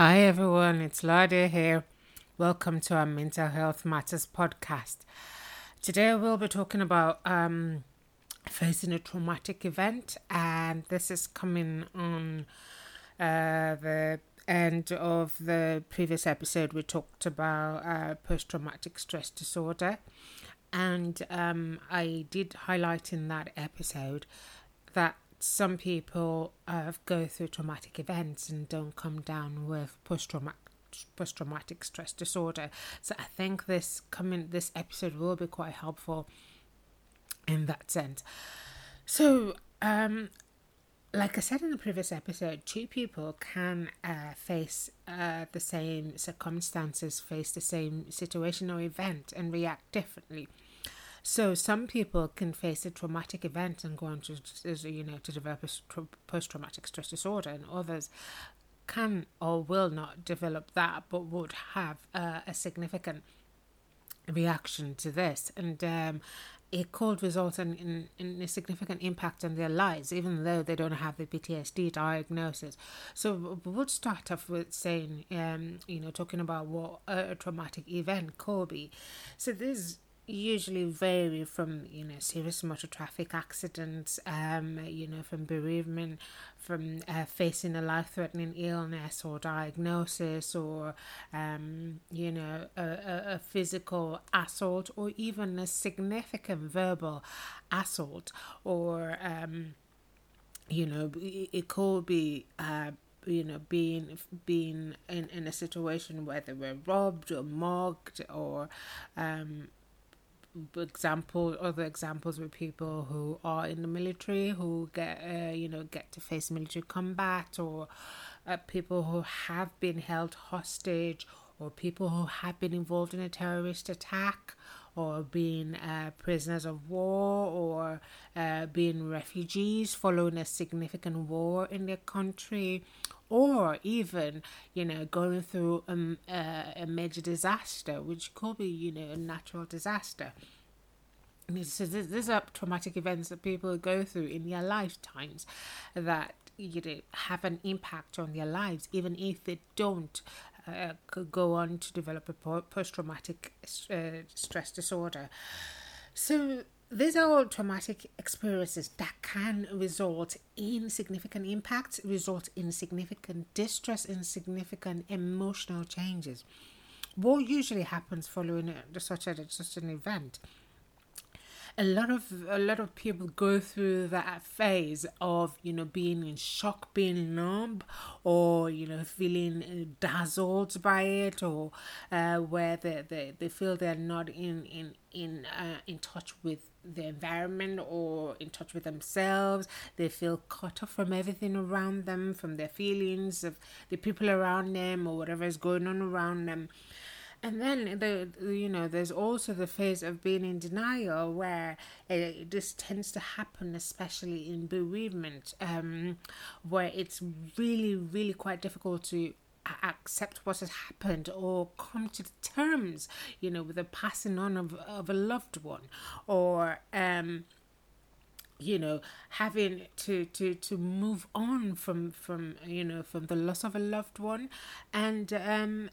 Hi everyone, it's Ladia here. Welcome to our Mental Health Matters podcast. Today we'll be talking about um, facing a traumatic event, and this is coming on uh, the end of the previous episode. We talked about uh, post traumatic stress disorder, and um, I did highlight in that episode that some people uh, go through traumatic events and don't come down with post traumatic post traumatic stress disorder. So I think this coming this episode will be quite helpful in that sense. So um like I said in the previous episode, two people can uh, face uh, the same circumstances, face the same situation or event, and react differently. So some people can face a traumatic event and go on to, you know, to develop a post-traumatic stress disorder, and others can or will not develop that, but would have uh, a significant reaction to this, and um, it could result in, in, in, a significant impact on their lives, even though they don't have the PTSD diagnosis. So we'll start off with saying, um, you know, talking about what a, a traumatic event could be. So this usually vary from you know serious motor traffic accidents um you know from bereavement from uh, facing a life-threatening illness or diagnosis or um you know a, a, a physical assault or even a significant verbal assault or um you know it, it could be uh you know being being in, in a situation where they were robbed or mugged or um example other examples with people who are in the military who get uh, you know get to face military combat or uh, people who have been held hostage or people who have been involved in a terrorist attack or being uh, prisoners of war or uh, being refugees following a significant war in their country or even you know going through um, uh, a major disaster which could be you know a natural disaster. So these are traumatic events that people go through in their lifetimes that you know have an impact on their lives even if they don't uh, go on to develop a post-traumatic uh, stress disorder so these are all traumatic experiences that can result in significant impacts, result in significant distress, and significant emotional changes. What usually happens following such, a, such an event a lot of a lot of people go through that phase of you know being in shock being numb or you know feeling uh, dazzled by it or uh, where they, they, they feel they're not in in in uh, in touch with the environment or in touch with themselves. They feel cut off from everything around them from their feelings of the people around them or whatever is going on around them and then the you know there's also the phase of being in denial where it, this tends to happen, especially in bereavement, um, where it's really really quite difficult to accept what has happened or come to terms, you know, with the passing on of of a loved one, or um, you know having to to to move on from from you know from the loss of a loved one. And um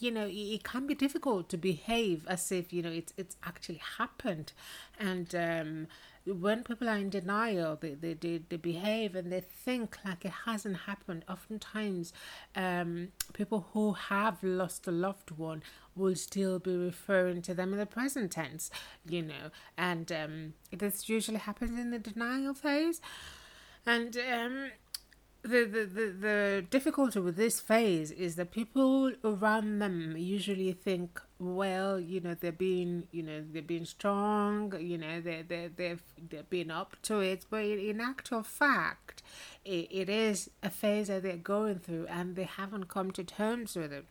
you know it can be difficult to behave as if you know it's it's actually happened. And um, when people are in denial they, they, they, they behave and they think like it hasn't happened oftentimes um, people who have lost a loved one will still be referring to them in the present tense you know. And um, this usually happens in the denial phase. And um, the, the, the, the difficulty with this phase is that people around them usually think, well, you know, they're being, you know, they're being strong, you know, they they they've they're being up to it, but in actual fact, it, it is a phase that they're going through, and they haven't come to terms with it.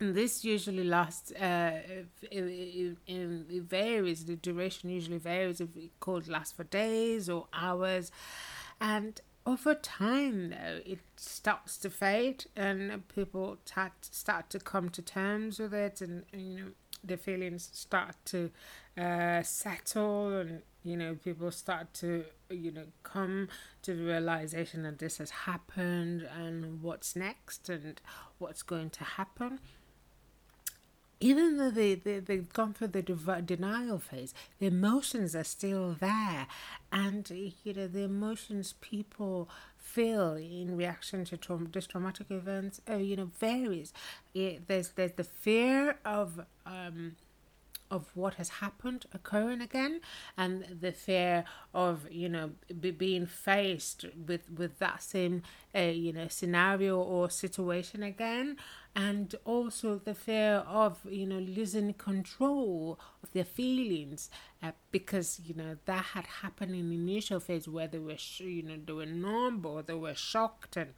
And this usually lasts. Uh, it, it, it varies. The duration usually varies. If it could last for days or hours, and over time though it starts to fade and people start start to come to terms with it and, and you know the feelings start to uh, settle and you know, people start to, you know, come to the realization that this has happened and what's next and what's going to happen even though they, they, they've gone through the denial phase, the emotions are still there. And, you know, the emotions people feel in reaction to trauma, this traumatic events, uh, you know, varies. It, there's, there's the fear of, um, of what has happened occurring again and the fear of you know be, being faced with with that same uh, you know scenario or situation again and also the fear of you know losing control of their feelings uh, because you know that had happened in the initial phase where they were you know they were numb or they were shocked and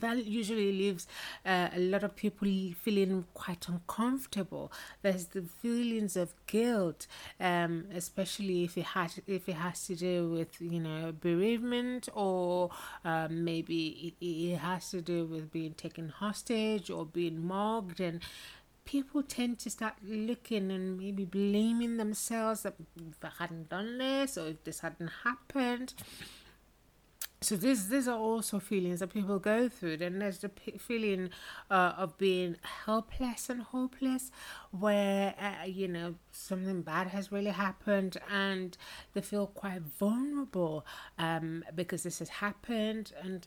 that usually leaves uh, a lot of people feeling quite uncomfortable. There's the feelings of guilt, um, especially if it has if it has to do with you know bereavement or um, maybe it, it has to do with being taken hostage or being mugged and people tend to start looking and maybe blaming themselves that if I hadn't done this or if this hadn't happened so this these are also feelings that people go through. Then there's the p- feeling uh, of being helpless and hopeless where uh, you know something bad has really happened and they feel quite vulnerable um, because this has happened. And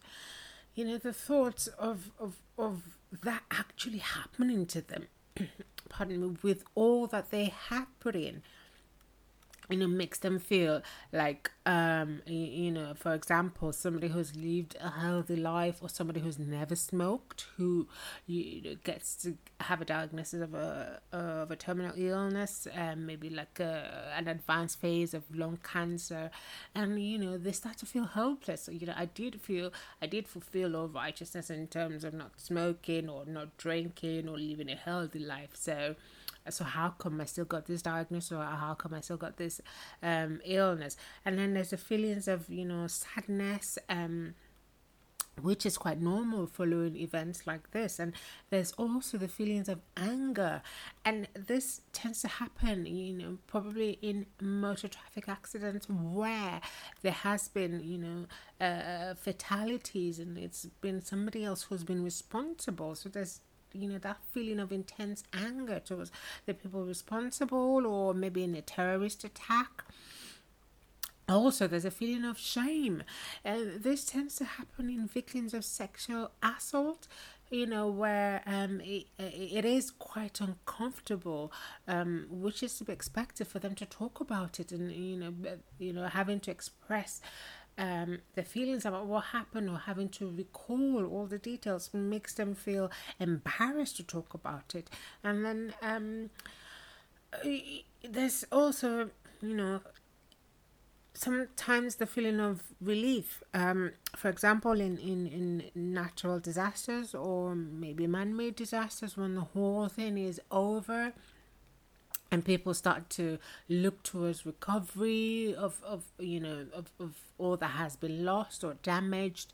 you know the thoughts of of of that actually happening to them pardon me with all that they have put in you know makes them feel like um you, know for example somebody who's lived a healthy life or somebody who's never smoked who you know, gets to have a diagnosis of a of a terminal illness um maybe like a, an advanced phase of lung cancer and you know they start to feel hopeless so, you know i did feel i did fulfill all righteousness in terms of not smoking or not drinking or living a healthy life. So so how come I still got this diagnosis or how come I still got this um, illness? And then there's the feelings of you know sadness, um, which is quite normal following events like this. And there's also the feelings of anger, and this tends to happen, you know, probably in motor traffic accidents where there has been, you know, uh, fatalities, and it's been somebody else who's been responsible. So there's you know that feeling of intense anger towards the people responsible or maybe in a terrorist attack. Also there's a feeling of shame. And this tends to happen in victims of sexual assault you know where um it, it is quite uncomfortable um which is to be expected for them to talk about it and you know you know having to express um, the feelings about what happened or having to recall all the details makes them feel embarrassed to talk about it. And then um, there's also, you know, sometimes the feeling of relief. Um, for example, in, in, in natural disasters or maybe man made disasters, when the whole thing is over and people start to look towards recovery of, of you know of, of all that has been lost or damaged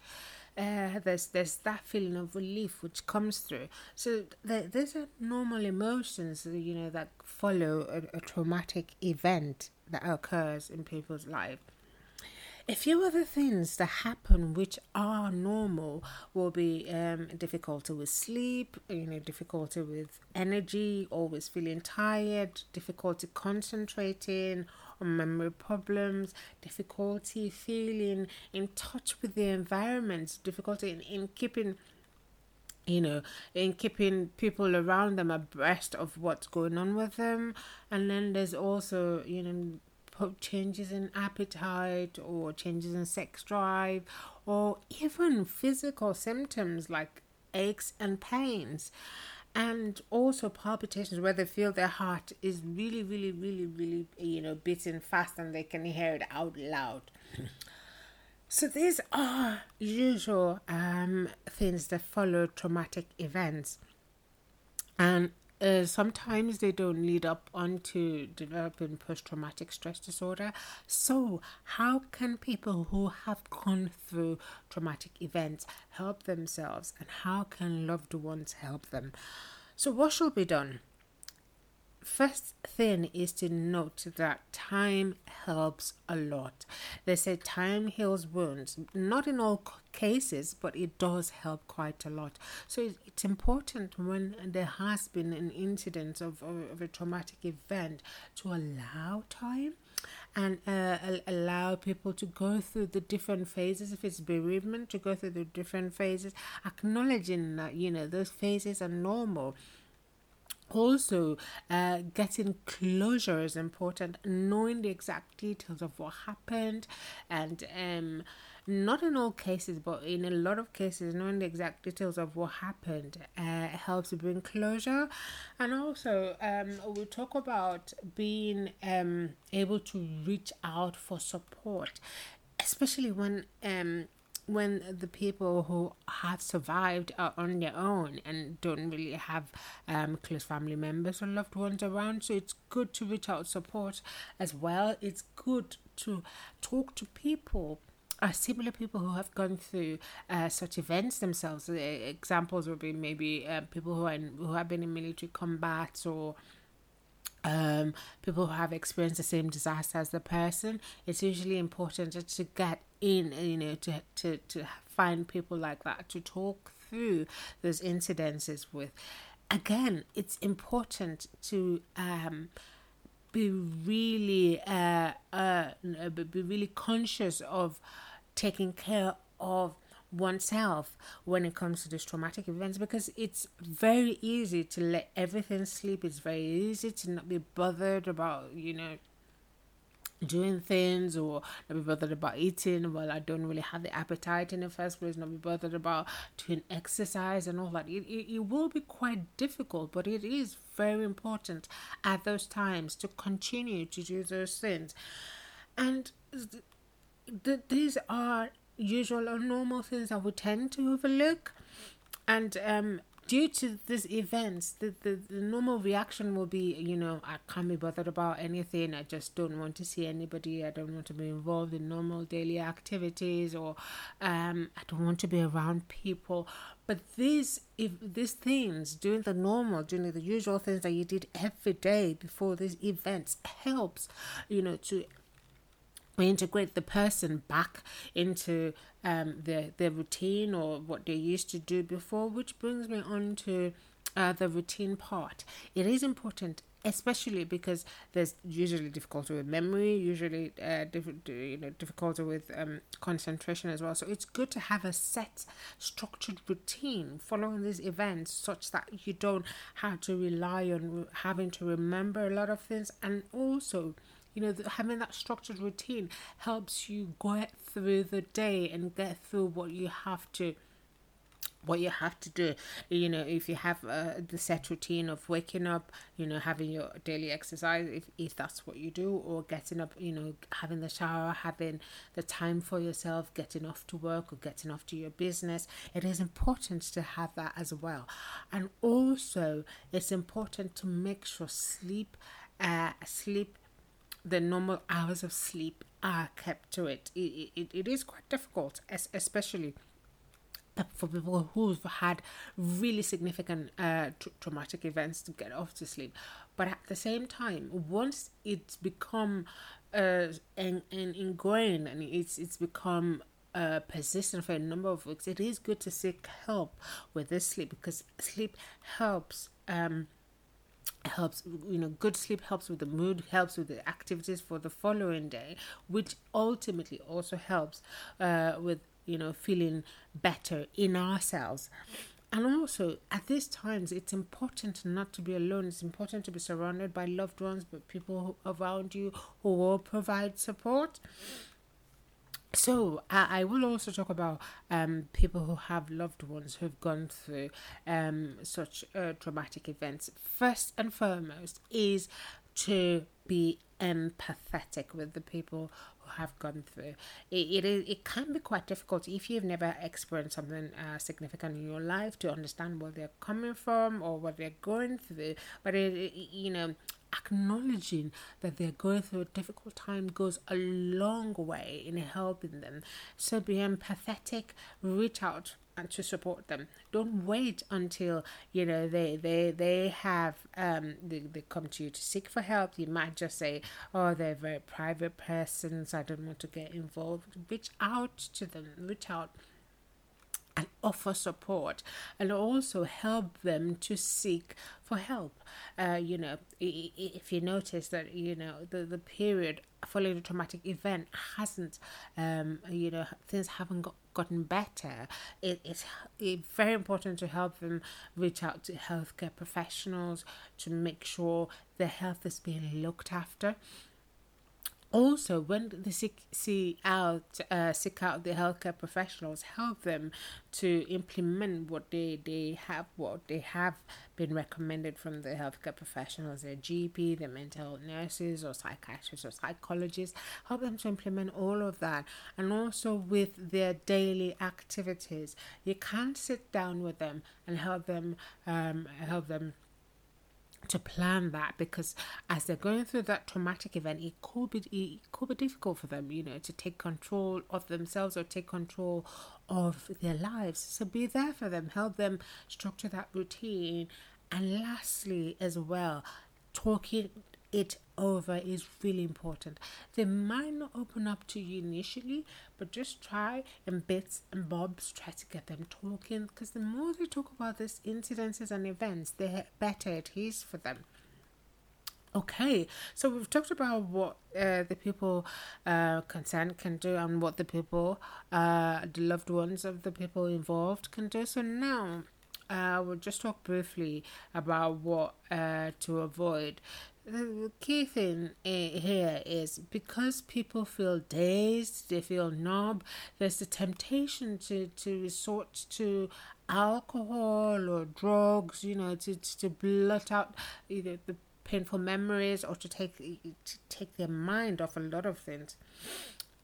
uh, there's there's that feeling of relief which comes through. So the, these are normal emotions you know that follow a, a traumatic event that occurs in people's life a few other things that happen which are normal will be um, difficulty with sleep, you know, difficulty with energy, always feeling tired, difficulty concentrating, or memory problems, difficulty feeling in touch with the environment, difficulty in, in keeping you know, in keeping people around them abreast of what's going on with them. And then there's also, you know, changes in appetite or changes in sex drive or even physical symptoms like aches and pains. And also palpitations where they feel their heart is really really really really you know beating fast and they can hear it out loud. So these are usual um, things that follow traumatic events. And uh, sometimes they don't lead up onto developing post traumatic stress disorder. So, how can people who have gone through traumatic events help themselves, and how can loved ones help them? So, what should be done? First thing is to note that time helps a lot. They say time heals wounds. Not in all cases, but it does help quite a lot. So it's important when there has been an incident of, of a traumatic event to allow time and uh, allow people to go through the different phases. If it's bereavement, to go through the different phases, acknowledging that you know those phases are normal also uh, getting closure is important knowing the exact details of what happened and um, not in all cases but in a lot of cases knowing the exact details of what happened uh, helps bring closure. And also um, we talk about being um, able to reach out for support especially when um, when the people who have survived are on their own and don't really have um, close family members or loved ones around. So it's good to reach out support as well. It's good to talk to people. Uh, similar people who have gone through uh, such events themselves. Uh, examples would be maybe uh, people who are in, who have been in military combat or um, people who have experienced the same disaster as the person. It's usually important to get in you know to to to find people like that to talk through those incidences with. Again it's important to um be really uh, uh be really conscious of taking care of oneself when it comes to these traumatic events because it's very easy to let everything sleep. It's very easy to not be bothered about you know doing things or not be bothered about eating well i don't really have the appetite in the first place not be bothered about doing exercise and all that. It, it, it will be quite difficult but it is very important at those times to continue to do those things. And th- th- these are usual or normal things that we tend to overlook. And um due to these events, the, the, the normal reaction will be, you know, I can't be bothered about anything. I just don't want to see anybody. I don't want to be involved in normal daily activities, or um, I don't want to be around people. But these, if these things, doing the normal, doing the usual things that you did every day before these events, helps, you know, to integrate the person back into um, their their routine or what they used to do before, which brings me on to uh, the routine part. It is important, especially because there's usually difficulty with memory, usually uh, diff- you know difficulty with um, concentration as well. So it's good to have a set, structured routine following these events, such that you don't have to rely on having to remember a lot of things, and also you know having that structured routine helps you get through the day and get through what you have to what you have to do. You know if you have uh, the set routine of waking up you know having your daily exercise if, if that's what you do or getting up you know having the shower having the time for yourself getting off to work or getting off to your business it is important to have that as well. And also it's important to make sure sleep uh sleep the normal hours of sleep are kept to it. It, it, it is quite difficult, especially for people who've had really significant uh, tra- traumatic events to get off to sleep. But at the same time, once it's become uh, and, and ingrained and it's it's become uh, persistent for a number of weeks, it is good to seek help with this sleep because sleep helps um, helps you know good sleep helps with the mood helps with the activities for the following day which ultimately also helps uh, with you know feeling better in ourselves. And also at these times it's important not to be alone. It's important to be surrounded by loved ones but people around you who will provide support so I, I will also talk about um, people who have loved ones who've gone through um, such uh, traumatic events. First and foremost is to be empathetic with the people who have gone through. It, it, it can be quite difficult if you've never experienced something uh, significant in your life to understand where they're coming from or what they're going through. But it, it you know, acknowledging that they're going through a difficult time goes a long way in helping them. So be empathetic, reach out and to support them. Don't wait until you know they they they have um they, they come to you to seek for help. You might just say, "Oh, they're very private persons. I don't want to get involved." Reach out to them. Reach out and offer support and also help them to seek for help. Uh, you know, if you notice that, you know, the, the period following the traumatic event hasn't, um, you know, things haven't got, gotten better, it, it's, it's very important to help them reach out to healthcare professionals to make sure their health is being looked after also when they seek see out uh, seek out the healthcare professionals help them to implement what they they have what they have been recommended from the healthcare professionals their gp the mental nurses or psychiatrists or psychologists help them to implement all of that. And also with their daily activities you can't sit down with them and help them um, help them to plan that because as they're going through that traumatic event it could be it could be difficult for them you know to take control of themselves or take control of their lives. So be there for them help them structure that routine. And lastly as well talking it over is really important. They might not open up to you initially, but just try in bits and bobs, try to get them talking because the more they talk about these incidences and events, the better it is for them. Okay, so we've talked about what uh, the people uh, concerned can do and what the people, uh, the loved ones of the people involved can do. So now uh, we'll just talk briefly about what uh, to avoid the key thing eh, here is because people feel dazed, they feel numb, there's the temptation to, to resort to alcohol or drugs, you know, to, to blot out either the painful memories or to take to take their mind off a lot of things.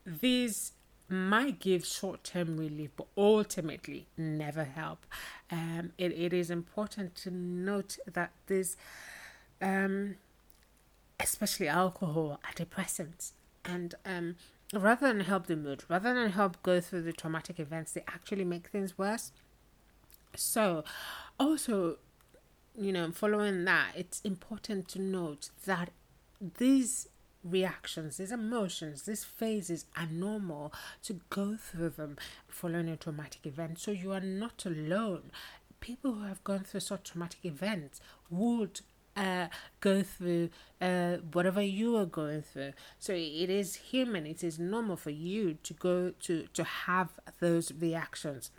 These might give short term relief, but ultimately never help. Um, it, it is important to note that this um, especially alcohol, are depressants. And um, rather than help the mood, rather than help go through the traumatic events, they actually make things worse. So, also, you know, following that, it's important to note that these reactions, these emotions, these phases are normal to go through them following a traumatic event. So you are not alone. People who have gone through such traumatic events would uh, go through uh, whatever you are going through. So it is human. It is normal for you to go to to have those reactions.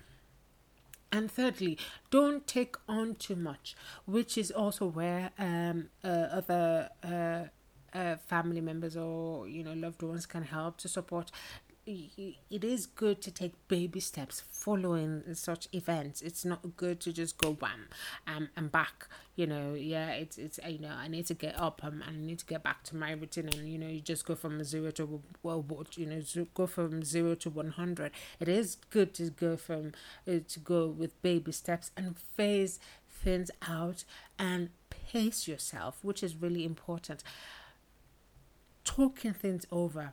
And thirdly, don't take on too much, which is also where um, uh, other uh, uh, family members or you know loved ones can help to support it is good to take baby steps following such events. It's not good to just go wham um, and back. You know, yeah, it's it's you know I need to get up um, and I need to get back to my routine and you know you just go from zero to well what you know go from zero to one hundred. It is good to go from uh, to go with baby steps and phase things out and pace yourself, which is really important. Talking things over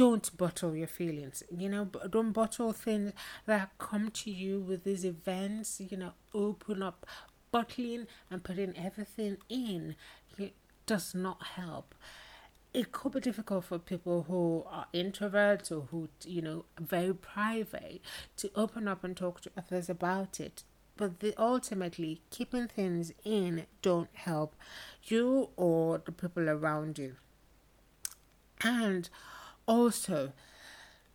don't bottle your feelings you know don't bottle things that come to you with these events you know open up bottling and putting everything in. It does not help. It could be difficult for people who are introverts or who you know very private to open up and talk to others about it. But the, ultimately keeping things in don't help you or the people around you. And also,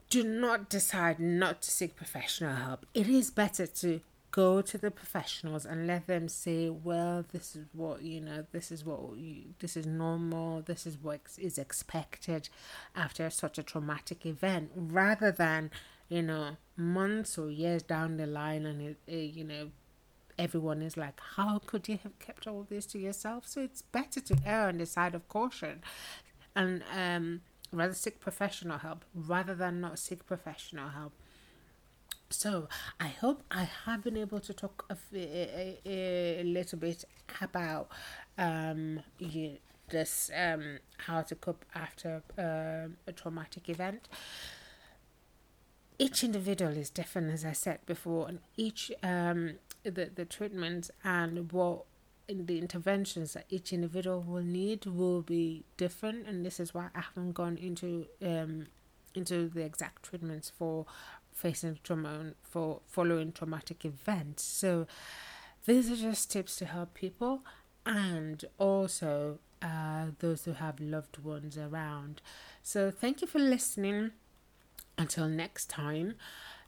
do not decide not to seek professional help. It is better to go to the professionals and let them say, well, this is what, you know, this is what you, this is normal, this is what is expected after such a traumatic event, rather than, you know, months or years down the line and, it, it, you know, everyone is like, how could you have kept all this to yourself? So it's better to err on the side of caution. And, um, rather seek professional help rather than not seek professional help. So I hope I have been able to talk a, a, a little bit about um, you, this um, how to cope after um, a traumatic event. each individual is different, as I said before, and each um, the the treatments and what the interventions that each individual will need will be different, and this is why I haven't gone into um into the exact treatments for facing trauma for following traumatic events. So these are just tips to help people and also uh, those who have loved ones around. So thank you for listening. Until next time.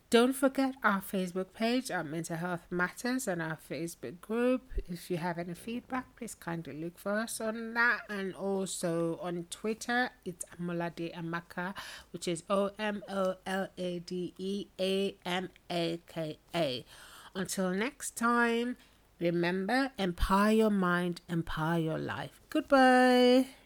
Don't forget our Facebook page, our Mental Health Matters, and our Facebook group. If you have any feedback, please kindly look for us on that. And also on Twitter, it's Omolade Amaka, which is O M O L A D E A M A K A. Until next time, remember empower your mind, empower your life. Goodbye.